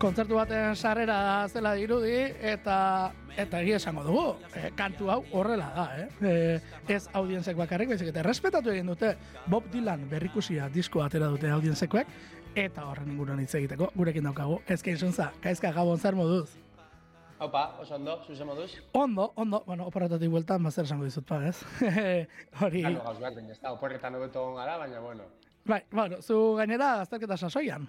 kontzertu baten sarrera zela dirudi eta eta egia esango dugu, e, kantu hau horrela da, eh? E, ez audienzek bakarrik, baizik eta respetatu egin dute Bob Dylan berrikusia disko atera dute audienzekoek eta horren inguruan hitz egiteko gurekin daukagu. Ezkein zuntza, kaizka gabon zer moduz? Opa, oso ondo, zuze moduz? Ondo, ondo, bueno, oporretatik bueltan, bazer esango dizut, pa, ez? Hori... Halo, gauz behar, ez da, oporretan hobeto gara, baina, bueno. Bai, bueno, zu gainera azterketa sasoian.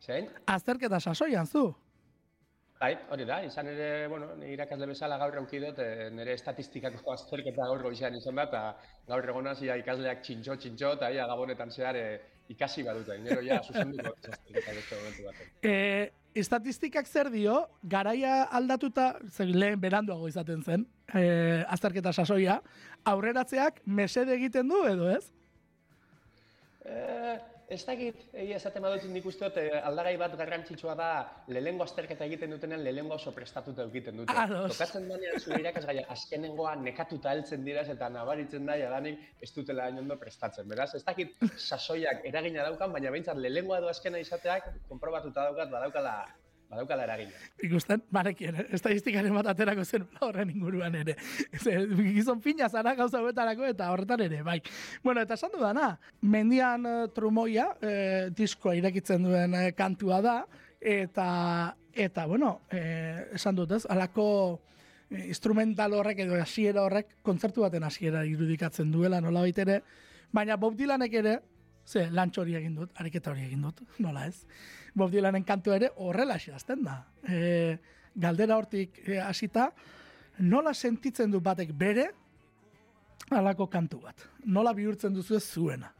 Zein? Azterketa sasoian, zu. Bai, hori da, izan ere, bueno, irakasle bezala gaur eukidot, dut, eh, nire estatistikako azterketa gaur goizan izan da, eta gaur egonaz, ia ikasleak txintxo, txintxo, eta ia gabonetan zehar eh, ikasi badute, nero ja, zuzenduko azterketa beste momentu baten. Eh, estatistikak zer dio, garaia aldatuta, zer lehen beranduago izaten zen, e, azterketa sasoia, aurreratzeak mesede egiten du edo ez? E, ez dakit, egia esaten badut nik uste dut, eh, aldagai bat garrantzitsua da lehengo azterketa egiten dutenen lehengo oso prestatuta egiten dute. Ados. Tokatzen danean zure irakasgaia azkenengoa nekatuta heltzen dira eta nabaritzen da jadanik ez dutela ondo prestatzen. Beraz, ez dakit sasoiak eragina daukan, baina behintzat lehengoa edo azkena izateak konprobatuta daukat badaukala badaukala eragina. Ikusten, barekien, eh? estadistikaren bat aterako zen horren inguruan ere. Gizon pina zara gauza betarako eta horretan ere, bai. Bueno, eta esan dudana, mendian uh, trumoia, uh, diskoa irekitzen duen uh, kantua da, eta, eta bueno, uh, esan dut ez, alako instrumental horrek edo hasiera horrek kontzertu baten hasiera irudikatzen duela nola baitere, baina Bob Dylanek ere, ze lantxo hori egin dut, ariketa hori egin dut, nola ez. Bob Dylanen kantu ere horrela xeazten da. E, galdera hortik e, hasita, nola sentitzen du batek bere alako kantu bat? Nola bihurtzen duzu ez zuena?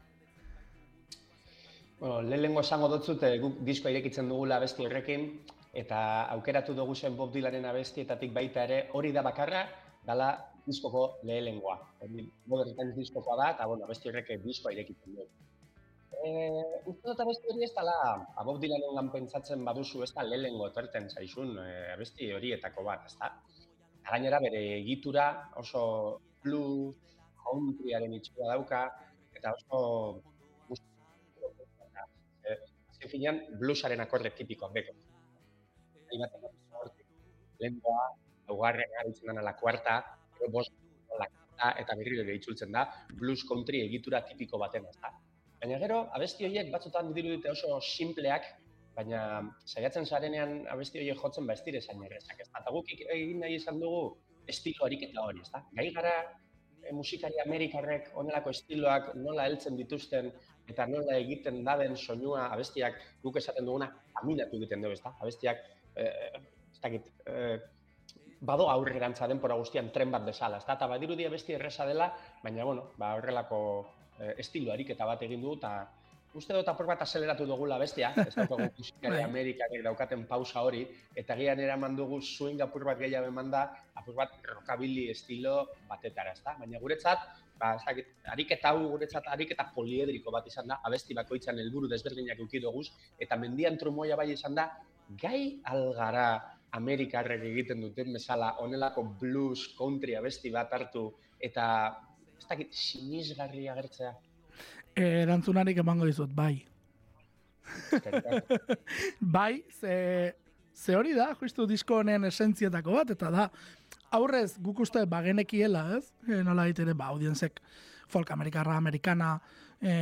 Bueno, lehenengo esango dutzut, guk disko irekitzen dugula abesti horrekin, eta aukeratu dugu zen Bob Dylanen abestietatik baita ere, hori da bakarra, dala diskoko lehenengoa. Modern diskokoa da, eta bueno, abesti horrek diskoa irekitzen dugu. Eh, uste dut abesti hori ez dala, Bob Dylanen lan pentsatzen baduzu ez da lehengo etorten zaizun eh, abesti horietako bat, ez da? Gainera bere egitura oso blues, countryaren itxura dauka, eta oso eh, azken finean bluesaren akorde tipikoak beko. Dut hortik, lehenkoa, laugarren garitzen dena la kuarta, bost, la eta berriro itzultzen da, blues country egitura tipiko baten, ez da? Baina gero, abesti horiek batzutan diru dute oso simpleak, baina saiatzen zarenean abesti horiek jotzen ba ez dire zain ere, Eta guk egin nahi izan dugu estilo ariketa hori, ez da? Gai gara, e, musikari amerikarrek onelako estiloak nola heltzen dituzten eta nola egiten daden soinua abestiak guk esaten duguna aminatu egiten dugu, ez da? Abestiak, e, ez dakit, e, bado aurrerantza denpora guztian tren bat bezala, ez da? Eta badirudi abesti erresa dela, baina, bueno, ba, horrelako eh, estilo ariketa bat egin du, eta uste dut apur bat azeleratu dugula bestia, ez dugu musikari bai. Amerikak daukaten pausa hori, eta gian eraman dugu swing apur bat gehiago eman da, apur bat rockabilly estilo batetara, ezta? Baina guretzat, ba, zakit, ariketa hau guretzat ariketa poliedriko bat izan da, abesti bakoitzan helburu desberdinak eukidoguz, eta mendian trumoia bai izan da, gai algara Amerikarrek egiten duten bezala, onelako blues, country abesti bat hartu, eta ez dakit sinisgarri agertzea. E, erantzunarik emango dizut, bai. bai, ze, ze hori da, justu disko honen esentzietako bat, eta da, aurrez guk uste bagenekiela, ez? E, nola ditere, ba, audienzek folk amerikarra, amerikana, e,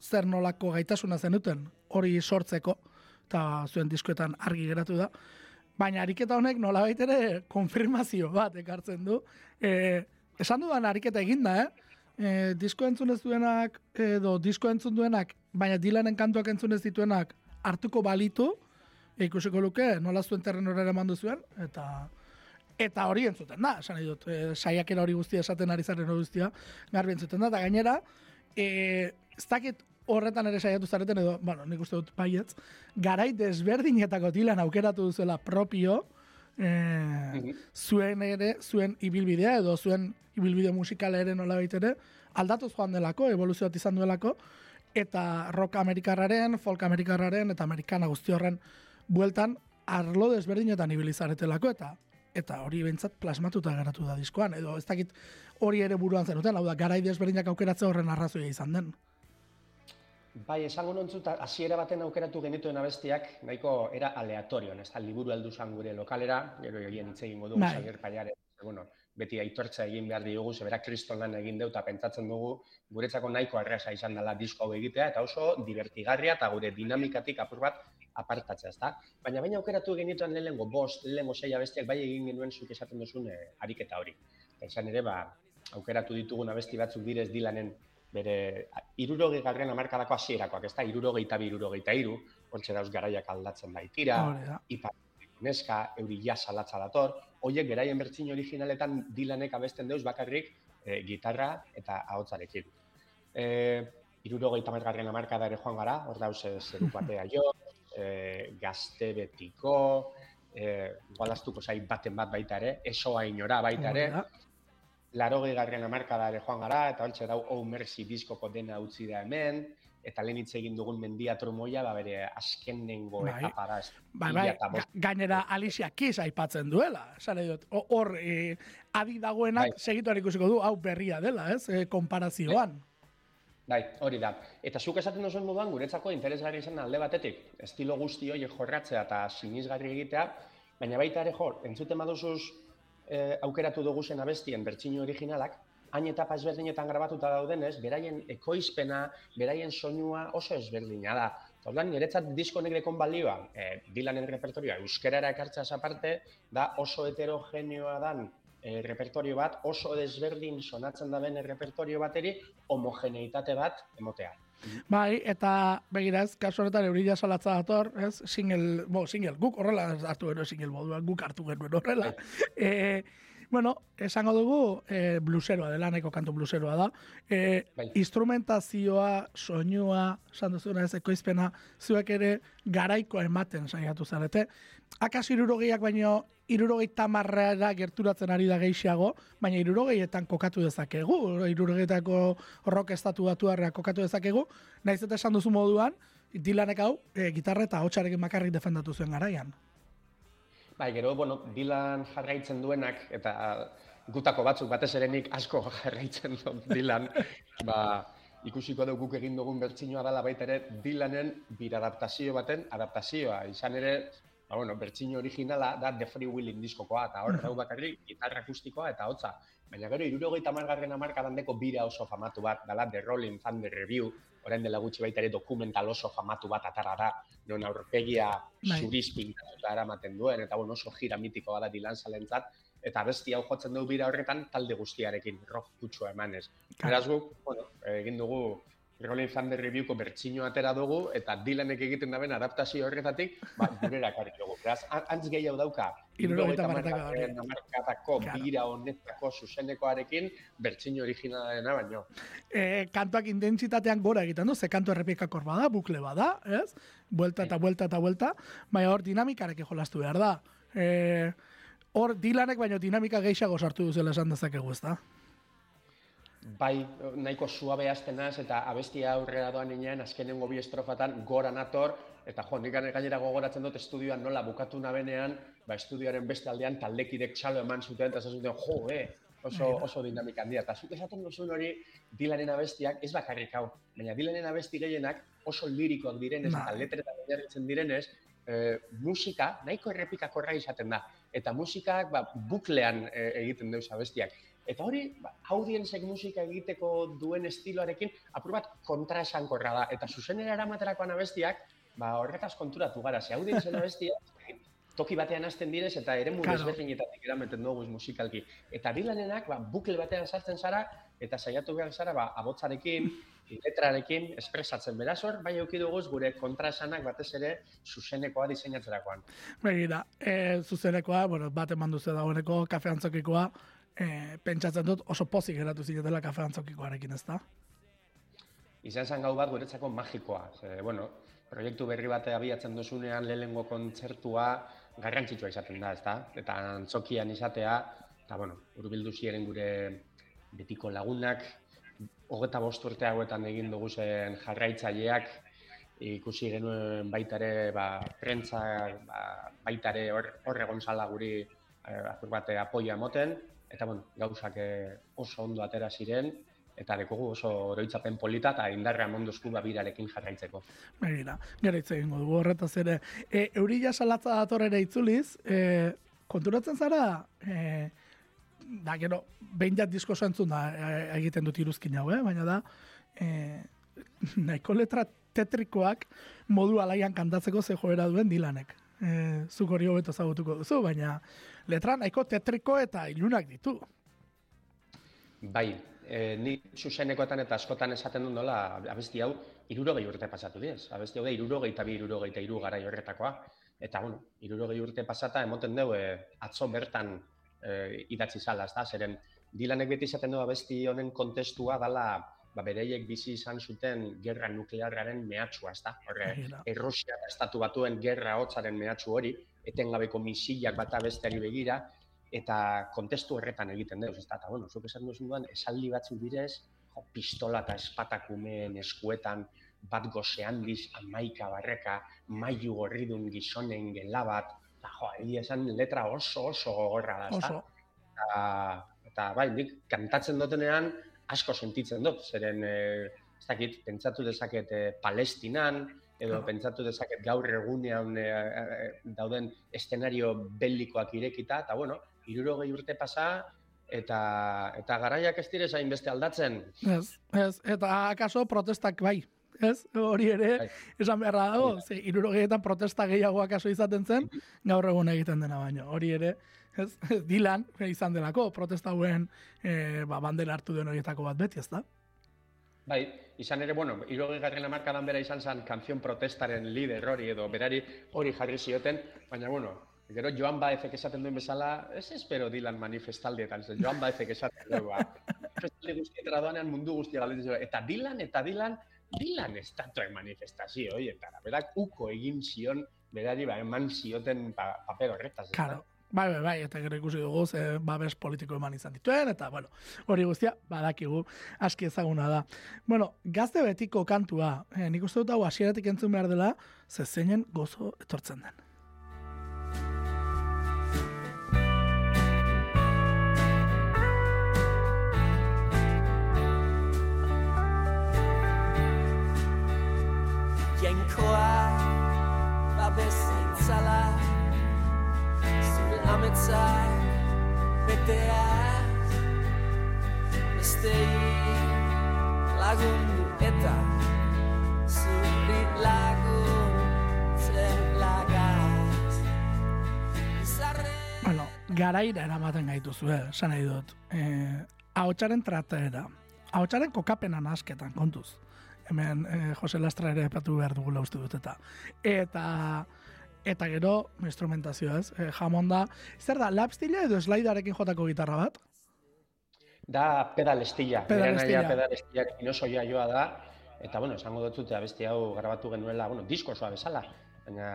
zer nolako gaitasuna zenuten hori sortzeko, eta zuen diskoetan argi geratu da, baina ariketa honek nola ere konfirmazio bat ekartzen du, e, esan dudan ariketa eginda, eh? E, disko entzun ez duenak, edo disko entzun duenak, baina dilanen kantuak entzun ez dituenak, hartuko balitu, e, ikusiko luke, nola zuen terren horre eman zuen, eta eta hori entzuten da, esan dut, e, saiakera hori guztia esaten ari zaren hori guztia, garbi entzuten da, eta gainera, e, ez dakit horretan ere saiatu zareten, edo, bueno, nik uste dut baietz, garai desberdinetako dilan aukeratu duzuela propio, e, zuen ere, zuen ibilbidea edo zuen ibilbide musikala ere nola ere, aldatuz joan delako, evoluzioat izan duelako, eta rock amerikarraren, folk amerikarraren, eta amerikana guzti horren bueltan, arlo desberdinetan ibilizaretelako, eta eta hori bentsat plasmatuta geratu da diskoan, edo ez dakit hori ere buruan zenuten, hau da, garai desberdinak aukeratze horren arrazoia izan den. Bai, esango nontzut, hasiera baten aukeratu genituen abestiak, nahiko era aleatorio, ez da, liburu heldu zan gure lokalera, gero egin hitz egingo dugu, Bai. Paiare, bueno, beti aitortza egin behar diogu, zebera kriston lan egin deu, pentsatzen dugu, guretzako nahiko arrasa izan dela disko hau egitea, eta oso divertigarria eta gure dinamikatik apur bat apartatzea, ezta? Baina baina aukeratu genituen lehenengo bost, lehenengo sei abestiak bai egin genuen zuk esaten duzun eh, ariketa hori. Eta izan ere, ba, aukeratu ditugun abesti batzuk direz dilanen bere irurogei garren amarkadako hasierakoak, ez da, irurogei eta irurogei eta iru, hortxe dauz garaiak aldatzen baitira, ipar neska, euri jasa latza dator, hoiek beraien bertzin originaletan dilanek abesten deuz bakarrik e, gitarra eta ahotsarekin. E, irurogei tamargarren amarkada ere joan gara, hor dauz e, zeru batea jo, e, gazte betiko, e, gualaztuko zai baten bat baita ere, esoa inora baita ere, Hori larogei garren amarkada ere joan gara, eta holtze dau Oh Mercy diskoko dena utzi da hemen, eta lehen hitz egin dugun mendia trumoia, ba bere azkenengo Bai. etapa da. Bai, bai, gainera Alicia Keys aipatzen duela. Nahi dut, ho- hor, e, adi dagoenak Bai. segituan ikusiko du, hau berria dela, ez, e, konparazioan. Bai, hori da. Eta zuk esaten duzuen moduan, guretzako interesgarri izan alde batetik, estilo guzti horiek jorratzea eta sinisgarri egitea, baina baita ere jo, entzuten baduzuz eh, aukeratu dugu zen abestien bertsinu originalak, hain etapa ezberdinetan grabatuta daudenez, beraien ekoizpena, beraien soinua oso ezberdina da. Eta Orduan, niretzat disko nekrekon balioa, eh, Dylanen repertorioa euskerara ekartzeaz aparte, da oso heterogeneoa dan eh, repertorio bat, oso desberdin sonatzen da ben repertorio bateri, homogeneitate bat emotea. Bai, eta begiraz, kasu honetan eurila salatza dator, ez, single, bo, single, guk horrela hartu genuen single moduan, guk hartu genuen horrela. E, bueno, esango dugu, e, bluseroa dela, nahiko kantu bluseroa da. E, Bai. instrumentazioa, soinua, esan duzuna ez, ekoizpena, zuek ere garaiko ematen saiatu zarete. Akaso irurogeiak baino, irurogei tamarrera gerturatzen ari da gehiago, baina irurogeietan kokatu dezakegu, irurogeitako rock estatu batuarra kokatu dezakegu, naiz eta esan duzu moduan, Dylanek hau, e, gitarra eta hotxarekin bakarrik defendatu zuen garaian. Bai, gero, bueno, Dylan jarraitzen duenak, eta gutako batzuk batez ere asko jarraitzen dut Dylan, ba, ikusiko dugu guk egin dugun bertsinoa dela baita ere Dylanen biradaptazio baten adaptazioa. Izan ere, ba, bueno, bertsino originala da The Free Willing diskokoa, eta hor dau bakarrik gitarra akustikoa eta hotza. Baina gero, irurogeita margarren amarkadan deko bira oso famatu bat, dela The Rolling Thunder Review, orain dela gutxi baita ere dokumental oso famatu bat atara da, non aurpegia Bai. zuriz pintatuta eramaten duen, eta bueno, oso jira mitikoa da Dylan salentzat, eta besti hau jotzen dugu bira horretan talde guztiarekin rock kutsua emanez. Beraz guk, bueno, egin dugu Rolling Thunder Reviewko bertsino atera dugu, eta Dylanek egiten daben adaptazio horretatik, ba, gurera ekarri dugu. Beraz, an- antz gehiago dauka, hamarkadaren hamarkadako Claro. bira honetako zuzenekoarekin bertsino originalena baino. e, kantuak intentsitatean gora egiten du, ze kantu errepikakor bada, bukle bada, ez? Buelta eta buelta eta buelta, baina hor dinamikarekin jolastu behar da. E, hor Dylanek baino dinamika gehiago sartu duzela esan dezakegu, ezta? Bai, nahiko suabe hasten naz, eta abestia aurrera doan inean, azkenengo bi estrofatan gora nator, eta jo, nik gainera gogoratzen dut estudioan nola bukatu nabenean, ba, estudioaren beste aldean taldekidek txalo eman zuten, eta zuten, jo, eh, oso, oso dinamika handia. Eta zuk esaten duzun hori Dylanen abestiak, ez bakarrik hau, baina Dylanen abesti gehienak oso lirikoak direnez, eta Bai. letretan oinarritzen direnez, eh, musika nahiko errepikakorra izaten da. Eta musikak ba, buklean eh, egiten deuz abestiak. Eta hori, ba, audientzek musika egiteko duen estiloarekin, apur bat kontra esankorra da. Eta zuzenera eramaterakoan abestiak, ba, horretaz konturatu gara. Ze audientzen abestiak, toki batean hasten direz eta eremu Claro. claro. desberdinetatik erameten dugu musikalki. Eta Dylanenak, ba, bukle batean sartzen zara, eta saiatu behar zara, ba, abotzarekin, letrarekin, espresatzen beraz hor, bai euki duguz gure kontraesanak batez ere zuzenekoa diseinatzerakoan. Begira, e, zuzenekoa, bueno, bat eman duzu dagoeneko kafe antzokikoa, e, pentsatzen dut oso pozik geratu zinetela kafe antzokikoarekin, ez da? Izan zen gau bat guretzako magikoa. Ze, bueno, proiektu berri bate abiatzen duzunean lehenengo kontzertua garrantzitsua izaten da, ezta? Eta antzokian izatea, eta bueno, urbildu ziren gure betiko lagunak, hogeta bost urte hauetan egin dugu zen jarraitzaileak, ikusi genuen baita ere, ba, prentza, ba, baita ere hor, hor egon zala guri eh, bate apoia moten, eta bueno, gauzak eh, oso ondo atera ziren, eta dekogu oso oroitzapen polita eta indarra monduzku babirarekin jarraitzeko. Begira, gara hitz egingo dugu horretaz ere. E, euri jasalatza dator ere itzuliz, e, konturatzen zara, e, da gero, behin jat disko zentzun da e, egiten dut iruzkin hau, eh? baina da, e, nahiko letra tetrikoak modu alaian kantatzeko ze joera duen dilanek. E, zuk hori hobeto zagutuko duzu, baina letra nahiko tetriko eta ilunak ditu. Bai, e, ni zuzenekoetan eta askotan esaten dut nola, abesti hau, irurogei urte pasatu diez. Abesti hau da, irurogei eta bi irurogei eta iru gara horretakoa. Eta, bueno, irurogei urte pasata, emoten dugu, e, atzo bertan e, idatzi zala, ez da? Zeren, dilanek beti esaten du abesti honen kontestua dala, ba, bereiek bizi izan zuten gerra nuklearraren mehatxua, ez da? Horre, Errusia estatu batuen gerra hotzaren mehatxu hori, etengabeko misilak bata besteari begira, eta kontestu horretan egiten dut, ez da, eta bueno, zuk esan duzun duan, esaldi batzuk direz, jo, pistola eta espatakumeen eskuetan, bat goze handiz, amaika barreka, mailu gorridun gizonen gela bat, eta jo, esan letra oso oso gogorra da? Eta, eta bai, nik kantatzen dutenean asko sentitzen dut, zeren, e, ez dakit, pentsatu dezaket e, Palestinan, edo pentsatu dezaket gaur egunean e, dauden eszenario bellikoak irekita, eta bueno, irurogei urte pasa, eta eta garaiak ez dire zain beste aldatzen. Ez, ez, eta akaso protestak bai, ez, hori ere, bai. esan beharra dago, ze irurogeietan protesta gehiago akaso izaten zen, gaur egun egiten dena baino, hori ere, ez, dilan, izan delako, protesta hauen e, ba, bandera hartu den horietako bat beti, ez da? Bai, izan ere, bueno, irogei garren amarkadan bera izan zen kanzion protestaren lider hori edo berari hori jarri zioten, baina, bueno, Gero Joan Baezek esaten duen bezala, ez espero Dylan manifestaldietan, ez Joan Baezek esaten duen, ba. Manifestaldi guztietara doanean mundu guztia galditzen Eta Dylan, eta Dylan, Dylan ez datuen manifestazio, oi, eta berak uko egin zion, berari, ba, eman zioten pa, paper horretaz. Claro. Bai, bai, bai, eta gero ikusi dugu, ze babes politiko eman izan dituen, eta, bueno, hori guztia, badakigu, aski ezaguna da. Bueno, gazte betiko kantua, eh, nik uste dut hau asieratik entzun behar dela, ze zeinen gozo etortzen den. jainkoa ametzak beteaz bestei lagundu eta zuri lagun zen lagaz Bueno, garaira eramaten gaituzu, eh, esan nahi dut. Eh, ahotsaren trataera, ahotsaren kokapenan asketan, kontuz. Hemen e, Jose Lastra ere epatu behar dugula uste dut eta. Eta eta gero instrumentazioa ez? E, jamon da. Zer da lapstila edo slaidarekin jotako gitarra bat? Da pedal estilla pedal estilla pedal estilla inoso joa da. Eta bueno esango dut zute abesti hau grabatu genuela bueno disko osoa bezala. Baina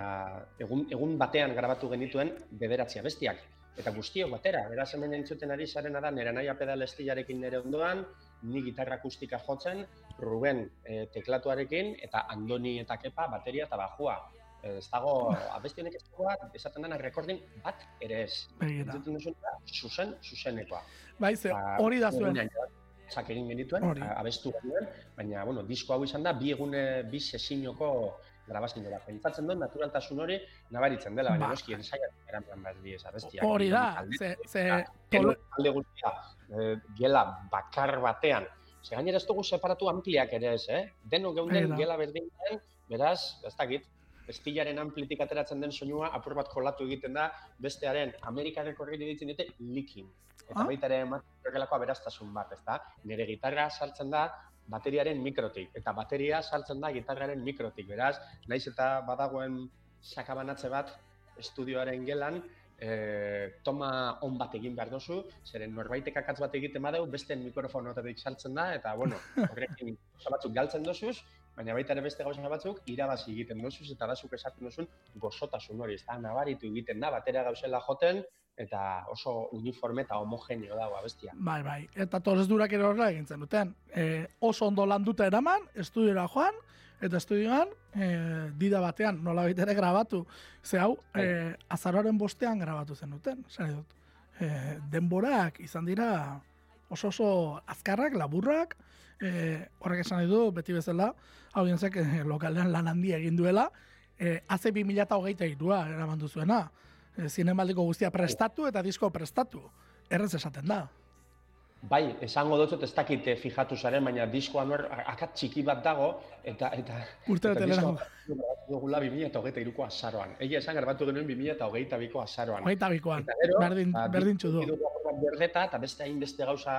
egun, egun batean grabatu genituen bederatzi bestiak eta guztiok batera beraz hemen entzuten ari zarena da nera naia pedal estillarekin nere ondoan ni gitarra akustika jotzen Ruben e, teklatuarekin eta Andoni eta Kepa bateria eta bajua. E, ez dago, abesti honek ez dagoa, esaten dena rekordin bat ere ez. Entzuten duzu, zuzen, zuzenekoa. Bai, ze, ba, hori da zuen. Zak egin genituen, abestu genuen, baina, bueno, disko hau izan da, bi egune, bi sesinoko grabazkin dela. Pentsatzen duen, naturaltasun hori nabaritzen dela, baina ba. noski ensaiat eran bat di ez abestia. Hori da, ze, ze... Alde guztia, e, gela bakar batean, Ze gainera ez dugu separatu ampliak ere ez, eh? Deno geunden gela berdinen, beraz, ez dakit, estilaren amplitik ateratzen den soinua apur bat kolatu egiten da, bestearen Amerikarek horri ditzen dute likin. Eta ah? baita ere ematen aberaztasun bat, ez da? Nire gitarra saltzen da bateriaren mikrotik, eta bateria saltzen da gitarraren mikrotik, beraz, naiz eta badagoen sakabanatze bat estudioaren gelan, e, toma on bat egin behar dozu, zeren norbaitek akatz bat egiten badeu, beste mikrofonotatik saltzen da, eta bueno, horrekin batzuk galtzen dozuz, baina baita ere beste gauza batzuk irabazi egiten dozuz, eta da zuk esaten duzun gozotasun hori, ez da, nabaritu egiten da, batera gauzela joten, eta oso uniforme eta homogeneo dago abestia. Bai, bai, eta torrez durak ere horrela egintzen duten. E, oso ondo landuta eraman, estudiora joan, eta estudioan, e, dida batean, nola ere grabatu. Ze hau, e, azaroaren bostean grabatu zen duten, dut. E, denborak izan dira oso oso azkarrak, laburrak, e, horrek esan du, beti bezala, audientzek e, lokalean lan handia egin duela, e, haze 2008 irua eraman duzuena. E, zinemaldiko guztia prestatu eta disko prestatu. Errez esaten da. Bai, esango dut ez dakit eh, fijatu zaren, baina diskoan hor akat txiki bat dago, eta... eta Urte bete lehenago. Dugula 2008 iruko azaroan. Egia esan garbatu genuen 2008 biko azaroan. Hogeita bikoan, berdin, ba, berdin txudu. Berdeta, eta beste hainbeste gauza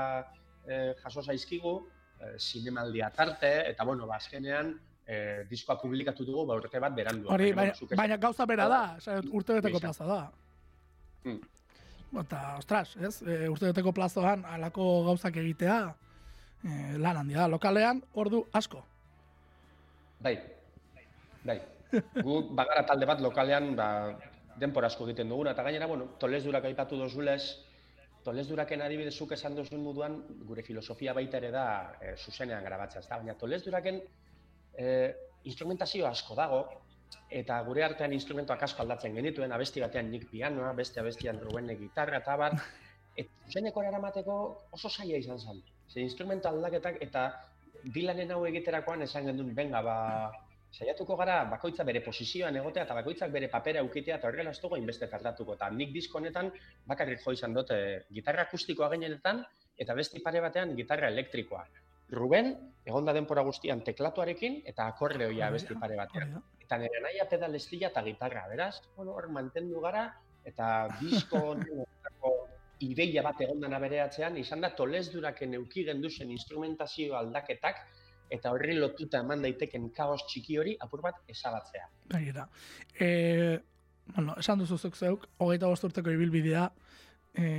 eh, jaso zaizkigu, eh, zinemaldia tarte, eta bueno, ba, azkenean, eh, diskoa publikatu dugu, ba, urte bat berandu. Hori, baina, baina, gauza bera da, urte beteko plaza da. Hmm. Eta, ostras, ez, e, urte plazoan alako gauzak egitea e, lan handia lokalean, ordu asko. Bai, bai. Gu bagara talde bat lokalean ba, denpor asko egiten duguna, eta gainera, bueno, tolez durak aipatu dozulez, tolez duraken adibidezuk esan dozun moduan, gure filosofia baita ere da e, zuzenean grabatzea, ez da? Baina tolez duraken e, instrumentazio asko dago, eta gure artean instrumentoak asko aldatzen genituen, abesti batean nik pianoa, beste abestian Rubene gitarra eta bat, eta zuzeneko eramateko oso saia izan zen. Ze instrumento aldaketak eta dilanen hau egiterakoan esan gendun, benga, ba, saiatuko gara bakoitza bere posizioan egotea eta bakoitzak bere papera ukitea eta horrela ez dugu inbeste tardatuko. Eta nik disko honetan bakarrik jo izan dute gitarra akustikoa gainenetan eta beste pare batean gitarra elektrikoa. Ruben, egonda denpora guztian teklatuarekin eta akordeoia beste pare batean eta nire naia pedalestia eta gitarra, beraz, bueno, hor mantendu gara, eta disko ideia bat egondana bere atzean, izan da tolez duraken euki genduzen instrumentazio aldaketak, eta horri lotuta eman daiteken kaos txiki hori, apur bat esabatzea. Baina, e, bueno, esan duzu zuk zeuk, hogeita bosturteko ibilbidea, e,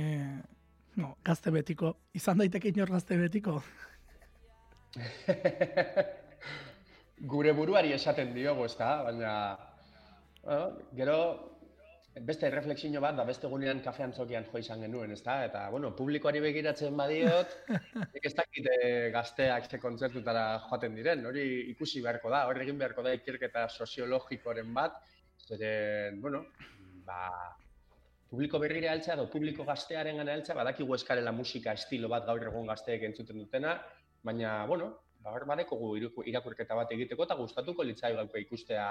no, gazte betiko, izan daiteke inor gazte betiko? gure buruari esaten diogo, ez da, baina, bueno, gero, beste refleksio bat, da beste gunean kafean zokian jo izan genuen, ez da, eta, bueno, publikoari begiratzen badiot, ez dakit eh, gazteak ze kontzertutara joaten diren, hori ikusi beharko da, hori egin beharko da ikerketa soziologikoren bat, zeren, bueno, ba, publiko berrire altzea, edo publiko gaztearen gana altzea, badakigu eskarela musika estilo bat gaur egun gazteek entzuten dutena, baina, bueno, hor badeko irakurketa bat egiteko eta gustatuko litzai gauko ikustea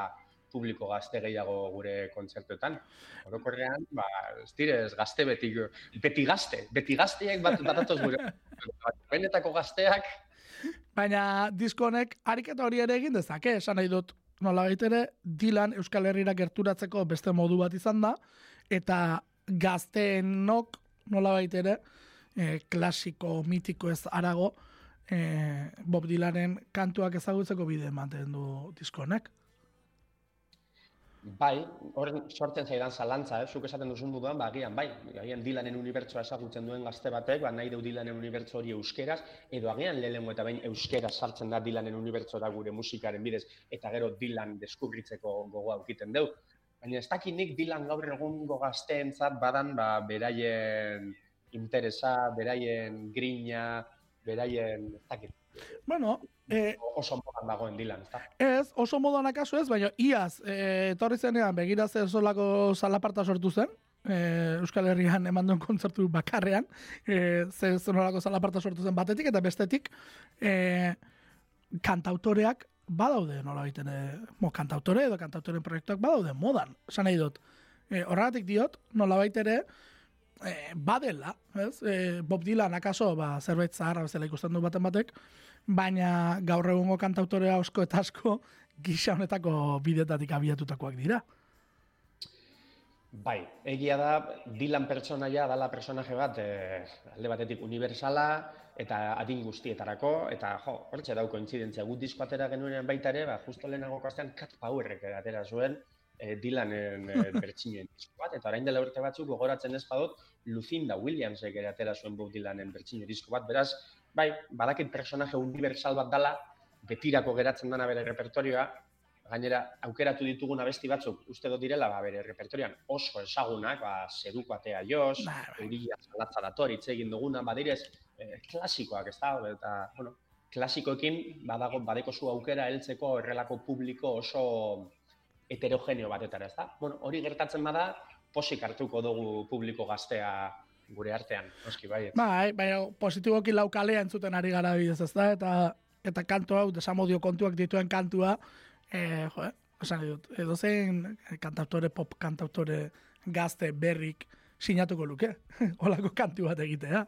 publiko gazte gehiago gure kontzertuetan. Orokorrean, ba, ez direz, gazte beti, beti gazte, beti gazteak bat batatoz gure. Benetako gazteak. Baina disko honek ariketa hori ere egin dezake, esan nahi dut nola ere, Dilan Euskal Herriera gerturatzeko beste modu bat izan da, eta gazteenok nola ere, e, klasiko, mitiko ez arago, e, Bob Dylanen kantuak ezagutzeko bide ematen du diskonek. Bai, horren sortzen zaidan zalantza, eh? zuk esaten duzun dudan, ba, agian, bai, agian Dylanen unibertsoa ezagutzen duen gazte batek, ba, nahi du Dylanen unibertso hori euskeraz, edo agian lehenengo eta bain euskera sartzen da Dylanen unibertsora gure musikaren bidez, eta gero Dylan deskubritzeko gogoa aukiten deu. Baina ez dakit nik Dylan gaur egungo gazteentzat badan, ba, beraien interesa, beraien grina, beraien, ez dakit. Bueno, eh, oso modan dagoen dilan, ezta? Ez, oso modan akaso ez, baina iaz, eh, etorri zenean, begira zer solako salaparta sortu zen, eh, Euskal Herrian eman duen kontzertu bakarrean, eh, zer zonolako salaparta sortu zen batetik, eta bestetik, eh, kantautoreak badaude, nola baiten, eh, mo, kantautore edo kantautoren proiektuak badaude modan, esan nahi dut. Eh, horregatik diot, nola baitere, e, badela, ez? E, Bob Dylan akaso, ba, zerbait zaharra bezala ikusten du baten batek, baina gaur egungo kantautorea osko eta asko gisa honetako bidetatik abiatutakoak dira. Bai, egia da, Dylan pertsonaia dala personaje bat, e, alde batetik universala, eta adin guztietarako, eta jo, hortxe dauko intzidentzia, gut disko atera genuen baita ere, ba, justo lehenago kastean Cat Powerrek atera zuen, e, Dylanen e, bertxinen disko bat, eta orain dela urte batzuk gogoratzen ez badut, Lucinda Williamsek ere atera zuen Bob Dylanen bertsio disko bat, beraz, bai, badakit personaje universal bat dala, betirako geratzen dana bere repertorioa, gainera, aukeratu ditugun abesti batzuk, uste dut direla, ba, bere repertorian oso esagunak, ba, seduko atea joz, ba, bai. euria zalatza dator, hitz egin duguna, badirez, eh, klasikoak, ez da, eta, bueno, klasikoekin, badago, badeko zu aukera heltzeko errelako publiko oso heterogeneo batetara, ez da? Bueno, hori gertatzen bada, posik hartuko dugu publiko gaztea gure artean, noski bai. Bai, bai, positiboki laukalea entzuten ari gara bidez, ez da? Eta, eta kantu hau, desamodio kontuak dituen kantua, eh, jo, eh? Esan dut, edo zein kantautore, pop kantautore gazte berrik sinatuko luke, holako kantu bat egitea.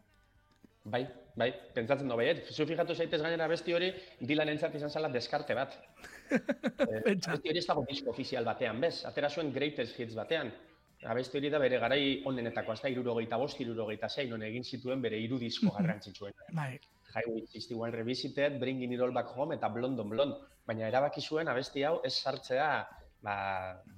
Bai, bai, pentsatzen du baiet. Zu fijatu zaitez gainera besti hori, Dylan entzat izan zala deskarte bat. eh, besti hori ez dago disko ofizial batean, bez? Atera zuen greatest hits batean. Abesti hori da bere garai onenetako, azta irurogeita bost, irurogeita zein, non egin zituen bere hiru disko garrantzitsuen. Bai, Highway 61 Revisited, Bringing It All Back Home eta Blonde on Blonde. Baina erabaki zuen abesti hau ez sartzea ba,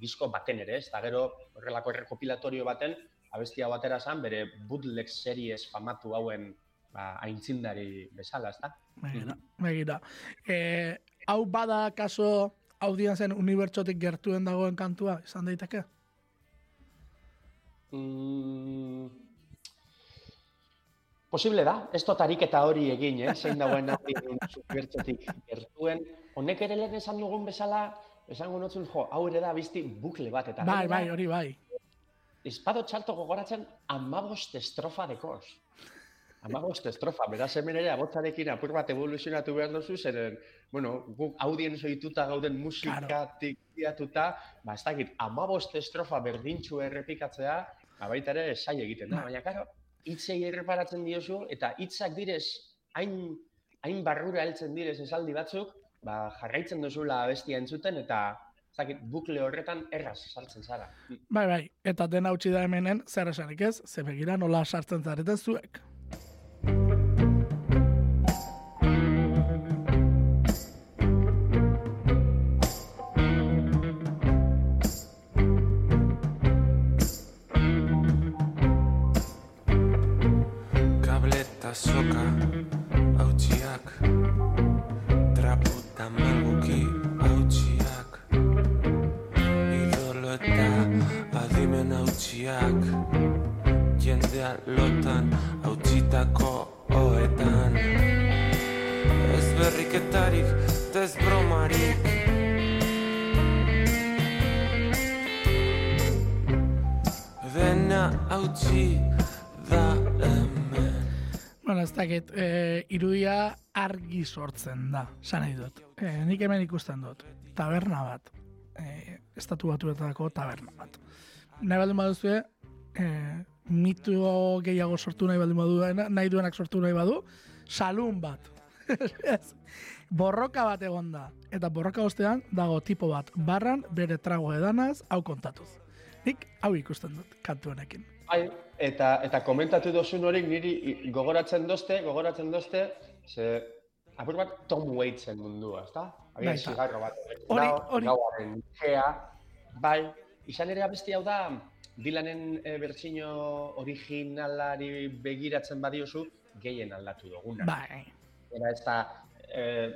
disko baten ere, ez da gero horrelako errekopilatorio baten abesti hau atera zan, bere bootleg series famatu hauen ba, aintzindari bezala, ez da? begira, begira. Eh, hau bada kaso audienzen unibertsotik gertuen dagoen kantua, izan daiteke? Mm, posible da, ez dut ariketa hori egin, eh? zein dagoen hori supertxotik gertuen. Honek ere lehen esan dugun bezala, esango notzun, jo, hau ere da bizti bukle bat, eta Bai, bai, hori bai. Espado txalto gogoratzen amabost estrofa dekoz. Amabost estrofa, beraz hemen ere abotzarekin apur bat evoluzionatu behar duzu, zeren, bueno, guk audien zoituta gauden musikatik diatuta, ba, ez dakit, amabost estrofa berdintxu errepikatzea, ba, baita ere sai egiten da, baina, karo, hitzei erreparatzen diozu, eta hitzak direz, hain, hain barrura heltzen direz esaldi batzuk, ba, jarraitzen duzula abestia entzuten, eta ez dakit, bukle horretan erraz sartzen zara. Bai, bai, eta dena utzi da hemenen, zer esanik ez, ze begira nola sartzen zareten zuek. Argi sortzen da, san nahi dut. E, nik hemen ikusten dut, taberna bat, e, estatu batuetako taberna bat. Nahi baldin baduzue, e, mitu gehiago sortu nahi baldin badu, nahi duenak sortu nahi badu, salun bat. Borroka bat egon da. Eta borroka ostean dago tipo bat barran bere trago edanaz hau kontatuz. Nik hau ikusten dut kantu honekin. Bai, eta, eta komentatu dozun hori niri gogoratzen dozte, gogoratzen dozte, ze apur bat Tom Waitsen mundua, ezta? Baita. zigarro bat. Hori- hori- Gauaren gea, bai, izan ere abesti hau da, Dylanen e, bertsio originalari begiratzen badiozu, gehien aldatu duguna. Bai, Era ez da, eh,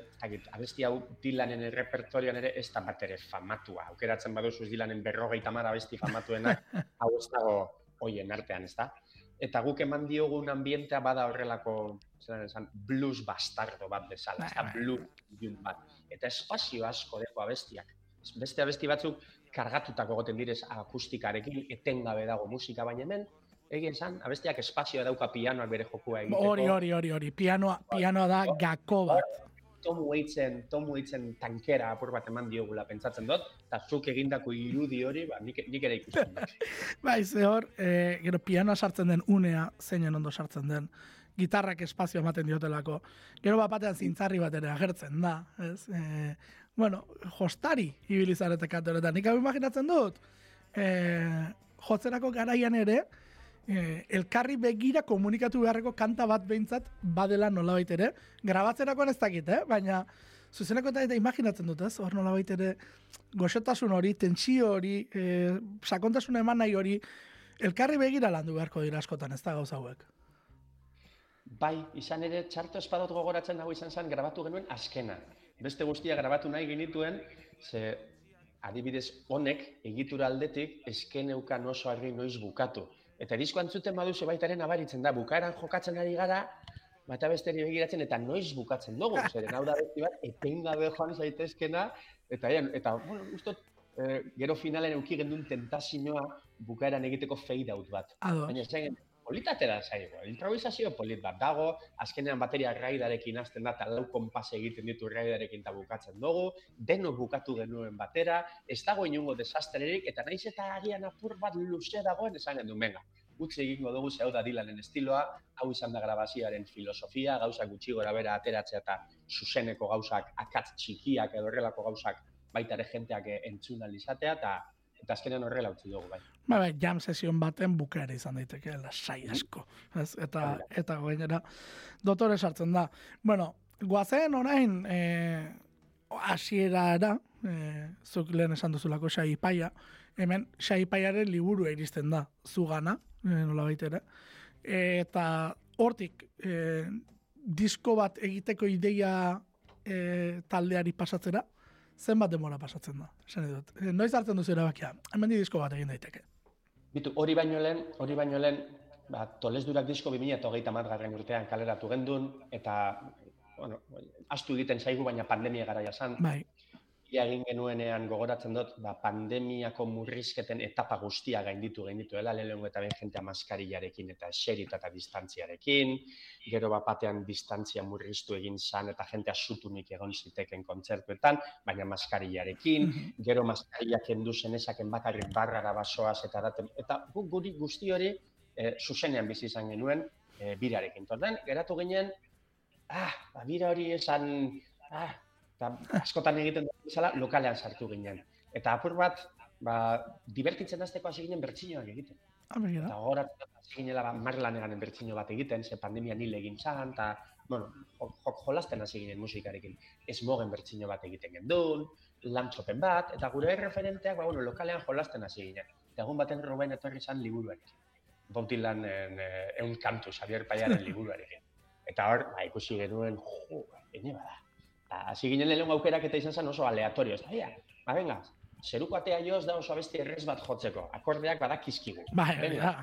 abesti hau Dylanen repertorioan ere ez da bat ere famatua. Aukeratzen baduzu Dylanen berrogeita mara abesti famatuenak, hau ez dago hoien artean, ez da? Eta guk eman diogun ambientea bada horrelako, zelan esan, blues bastardo bat bezala, Bai, bai. blues ilun bat. Eta espazio asko deko abestiak. Beste abesti batzuk kargatutako goten direz akustikarekin, etengabe dago musika, baina hemen, egin esan, abestiak espazioa dauka pianoak bere jokua egiteko. hori, hori, hori, hori, pianoa, pianoa da gako bat. Tom Waitsen, Tom Waitsen tankera apur bat eman diogula pentsatzen dut, eta zuk egindako irudi hori, ba, nik, nik ere ikusten. Bai, ze hor, e, gero pianoa sartzen den unea, zeinen ondo sartzen den, gitarrak espazio ematen diotelako. Gero bat batean zintzarri bat ere agertzen da, ez? E, bueno, jostari ibili zarete kantu honetan. Nik hau imaginatzen dut, e, jotzerako garaian ere, e, elkarri begira komunikatu beharreko kanta bat behintzat badela nolabait ere, grabatzerakoan ez dakit, eh? baina zuzeneko eta, imaginatzen dut, ez? Hor nolabait ere, goxotasun hori, tentsio hori, e, sakontasun eman nahi hori, elkarri begira landu beharko dira askotan, ez da gauza hauek. Bai, izan ere, txarto espadot gogoratzen hau izan zen grabatu genuen azkena. Beste guztia grabatu nahi genituen, ze adibidez honek egitura aldetik eskeneukan oso argi noiz bukatu. Eta disko antzuten baduzu baitaren abaritzen da, bukaeran jokatzen ari gara, bata besteri begiratzen eta noiz bukatzen dugu, zeren hau da besti bat, etengabe joan zaitezkena, eta, eta bueno, ustot, eh, gero finalen euki gendun tentazioa bukaeran egiteko fade out bat. Baina zen, politate da zaigu. Improvisazio polit bat dago, azkenean bateria raidarekin hasten da, eta lau konpase egiten ditu raidarekin eta bukatzen dugu, denok bukatu genuen batera, ez dago inungo desastrerik, eta naiz eta agian apur bat luze dagoen esan gendu, menga. Gutxi egingo dugu zehau da dilanen estiloa, hau izan da grabazioaren filosofia, gauzak gutxi gora bera ateratzea eta zuzeneko gauzak akatz txikiak edo horrelako gauzak baita ere jenteak eh, entzun alizatea, eta eta azkenean horrela utzi dugu, bai. Ba, bai, jam sesion baten bukaera izan daiteke, lasai asko. Ez, eta, eta gainera, dotore sartzen da. Bueno, guazen orain, eh, hasierara, eh, zuk lehen esan duzulako xai paia, hemen xai paiaren liburu iristen da, zugana, eh, nola baitere. eta hortik, eh, disko bat egiteko ideia eh, taldeari pasatzera, zenbat demora pasatzen da. Esan dut. Eh, Noiz hartzen duzu erabakia? Hemen disko bat egin daiteke. Bitu, hori baino lehen, hori baino lehen, ba, tolesdurak disko 2008 garren urtean kaleratu gendun, eta, bueno, astu egiten zaigu, baina pandemia garaia zan. Bai. Ia egin genuenean gogoratzen dut, ba, pandemiako murrizketen etapa guztia gainditu gaindituela, lehenengo eta ben jentea maskarillarekin eta eserita eta distantziarekin, gero bat batean distantzia murriztu egin zan eta jentea sutunik egon ziteken kontzertuetan, baina maskarillarekin, Mhm. gero maskarilla kendu zenezaken bakarrik barrara basoaz eta daten, eta gu guri guzti hori e, zuzenean bizi izan genuen e, birarekin. Torten, geratu ginen, ah, ba, bira hori esan, ah, eta askotan egiten dut bezala, lokalean sartu ginen. Eta apur bat, ba, divertitzen azteko hasi ginen bertsinoak egiten. Ah, begira. Eta dut, hasi ginela ba, marlaneganen bertsino bat egiten, ze pandemia nil egin zan, eta, bueno, jo- jok jolasten hasi ginen musikarekin. Ez mogen bertsino bat egiten gendun, lantxopen bat, eta gure referenteak, ba, bueno, lokalean jolasten hasi ginen. Eta egun baten Ruben etorri zan liburuarekin. Bautilan eh, eun kantu, Xavier Paiaren liburuarekin. Eta hor, ba, ikusi genuen, jo, ene bada. Hasi ginen lehen aukerak eta izan zen oso aleatorio. Ez da, ia, ba, venga, zeruko atea joz da oso abesti errez bat jotzeko. Akordeak badakizkigu. Bai, Venga,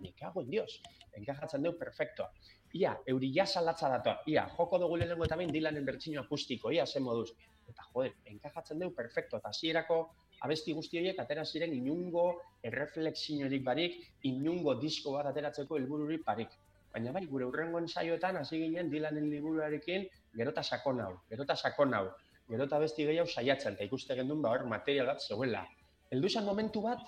me cago en Dios, enkajatzen dugu perfecto. Ia, euri ja salatza dator, ia, joko dugu lehenengo eta behin dilanen bertsino akustiko, ia, zen moduz. Eta joder, enkajatzen dugu perfecto, eta hasierako abesti guzti horiek atera ziren inungo erreflexiorik barik, inungo disko bat ateratzeko helbururik barik. Baina bai, gure urrengo ensaioetan hasi ginen dilanen liburuarekin gerota sakon hau, gerota sakon hau, gerota besti gehiago saiatzen, eta ikuste gendun ba hor material bat zegoela. Heldu zen momentu bat,